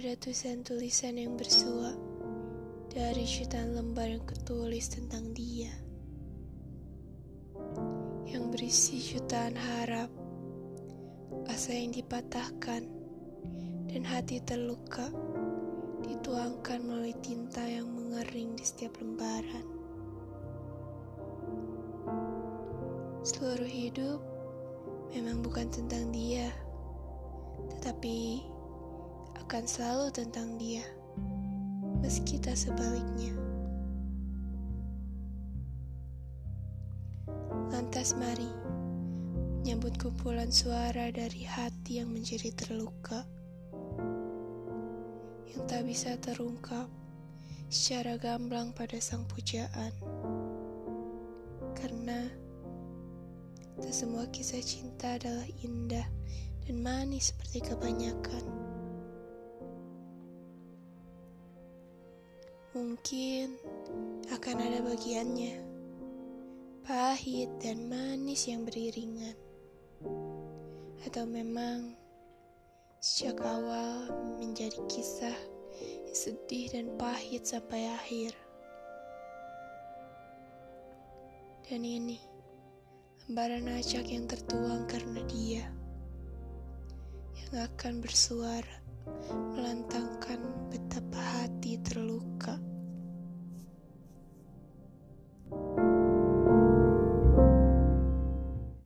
ada tulisan-tulisan yang bersua dari jutaan lembar yang ketulis tentang dia. Yang berisi jutaan harap, asa yang dipatahkan, dan hati terluka dituangkan melalui tinta yang mengering di setiap lembaran. Seluruh hidup memang bukan tentang dia, tetapi akan selalu tentang dia, meski tak sebaliknya. Lantas mari menyambut kumpulan suara dari hati yang menjadi terluka yang tak bisa terungkap secara gamblang pada sang pujaan. Karena tak semua kisah cinta adalah indah dan manis seperti kebanyakan. Mungkin akan ada bagiannya, pahit dan manis yang beriringan. Atau memang sejak awal menjadi kisah yang sedih dan pahit sampai akhir. Dan ini lembaran acak yang tertuang karena dia akan bersuara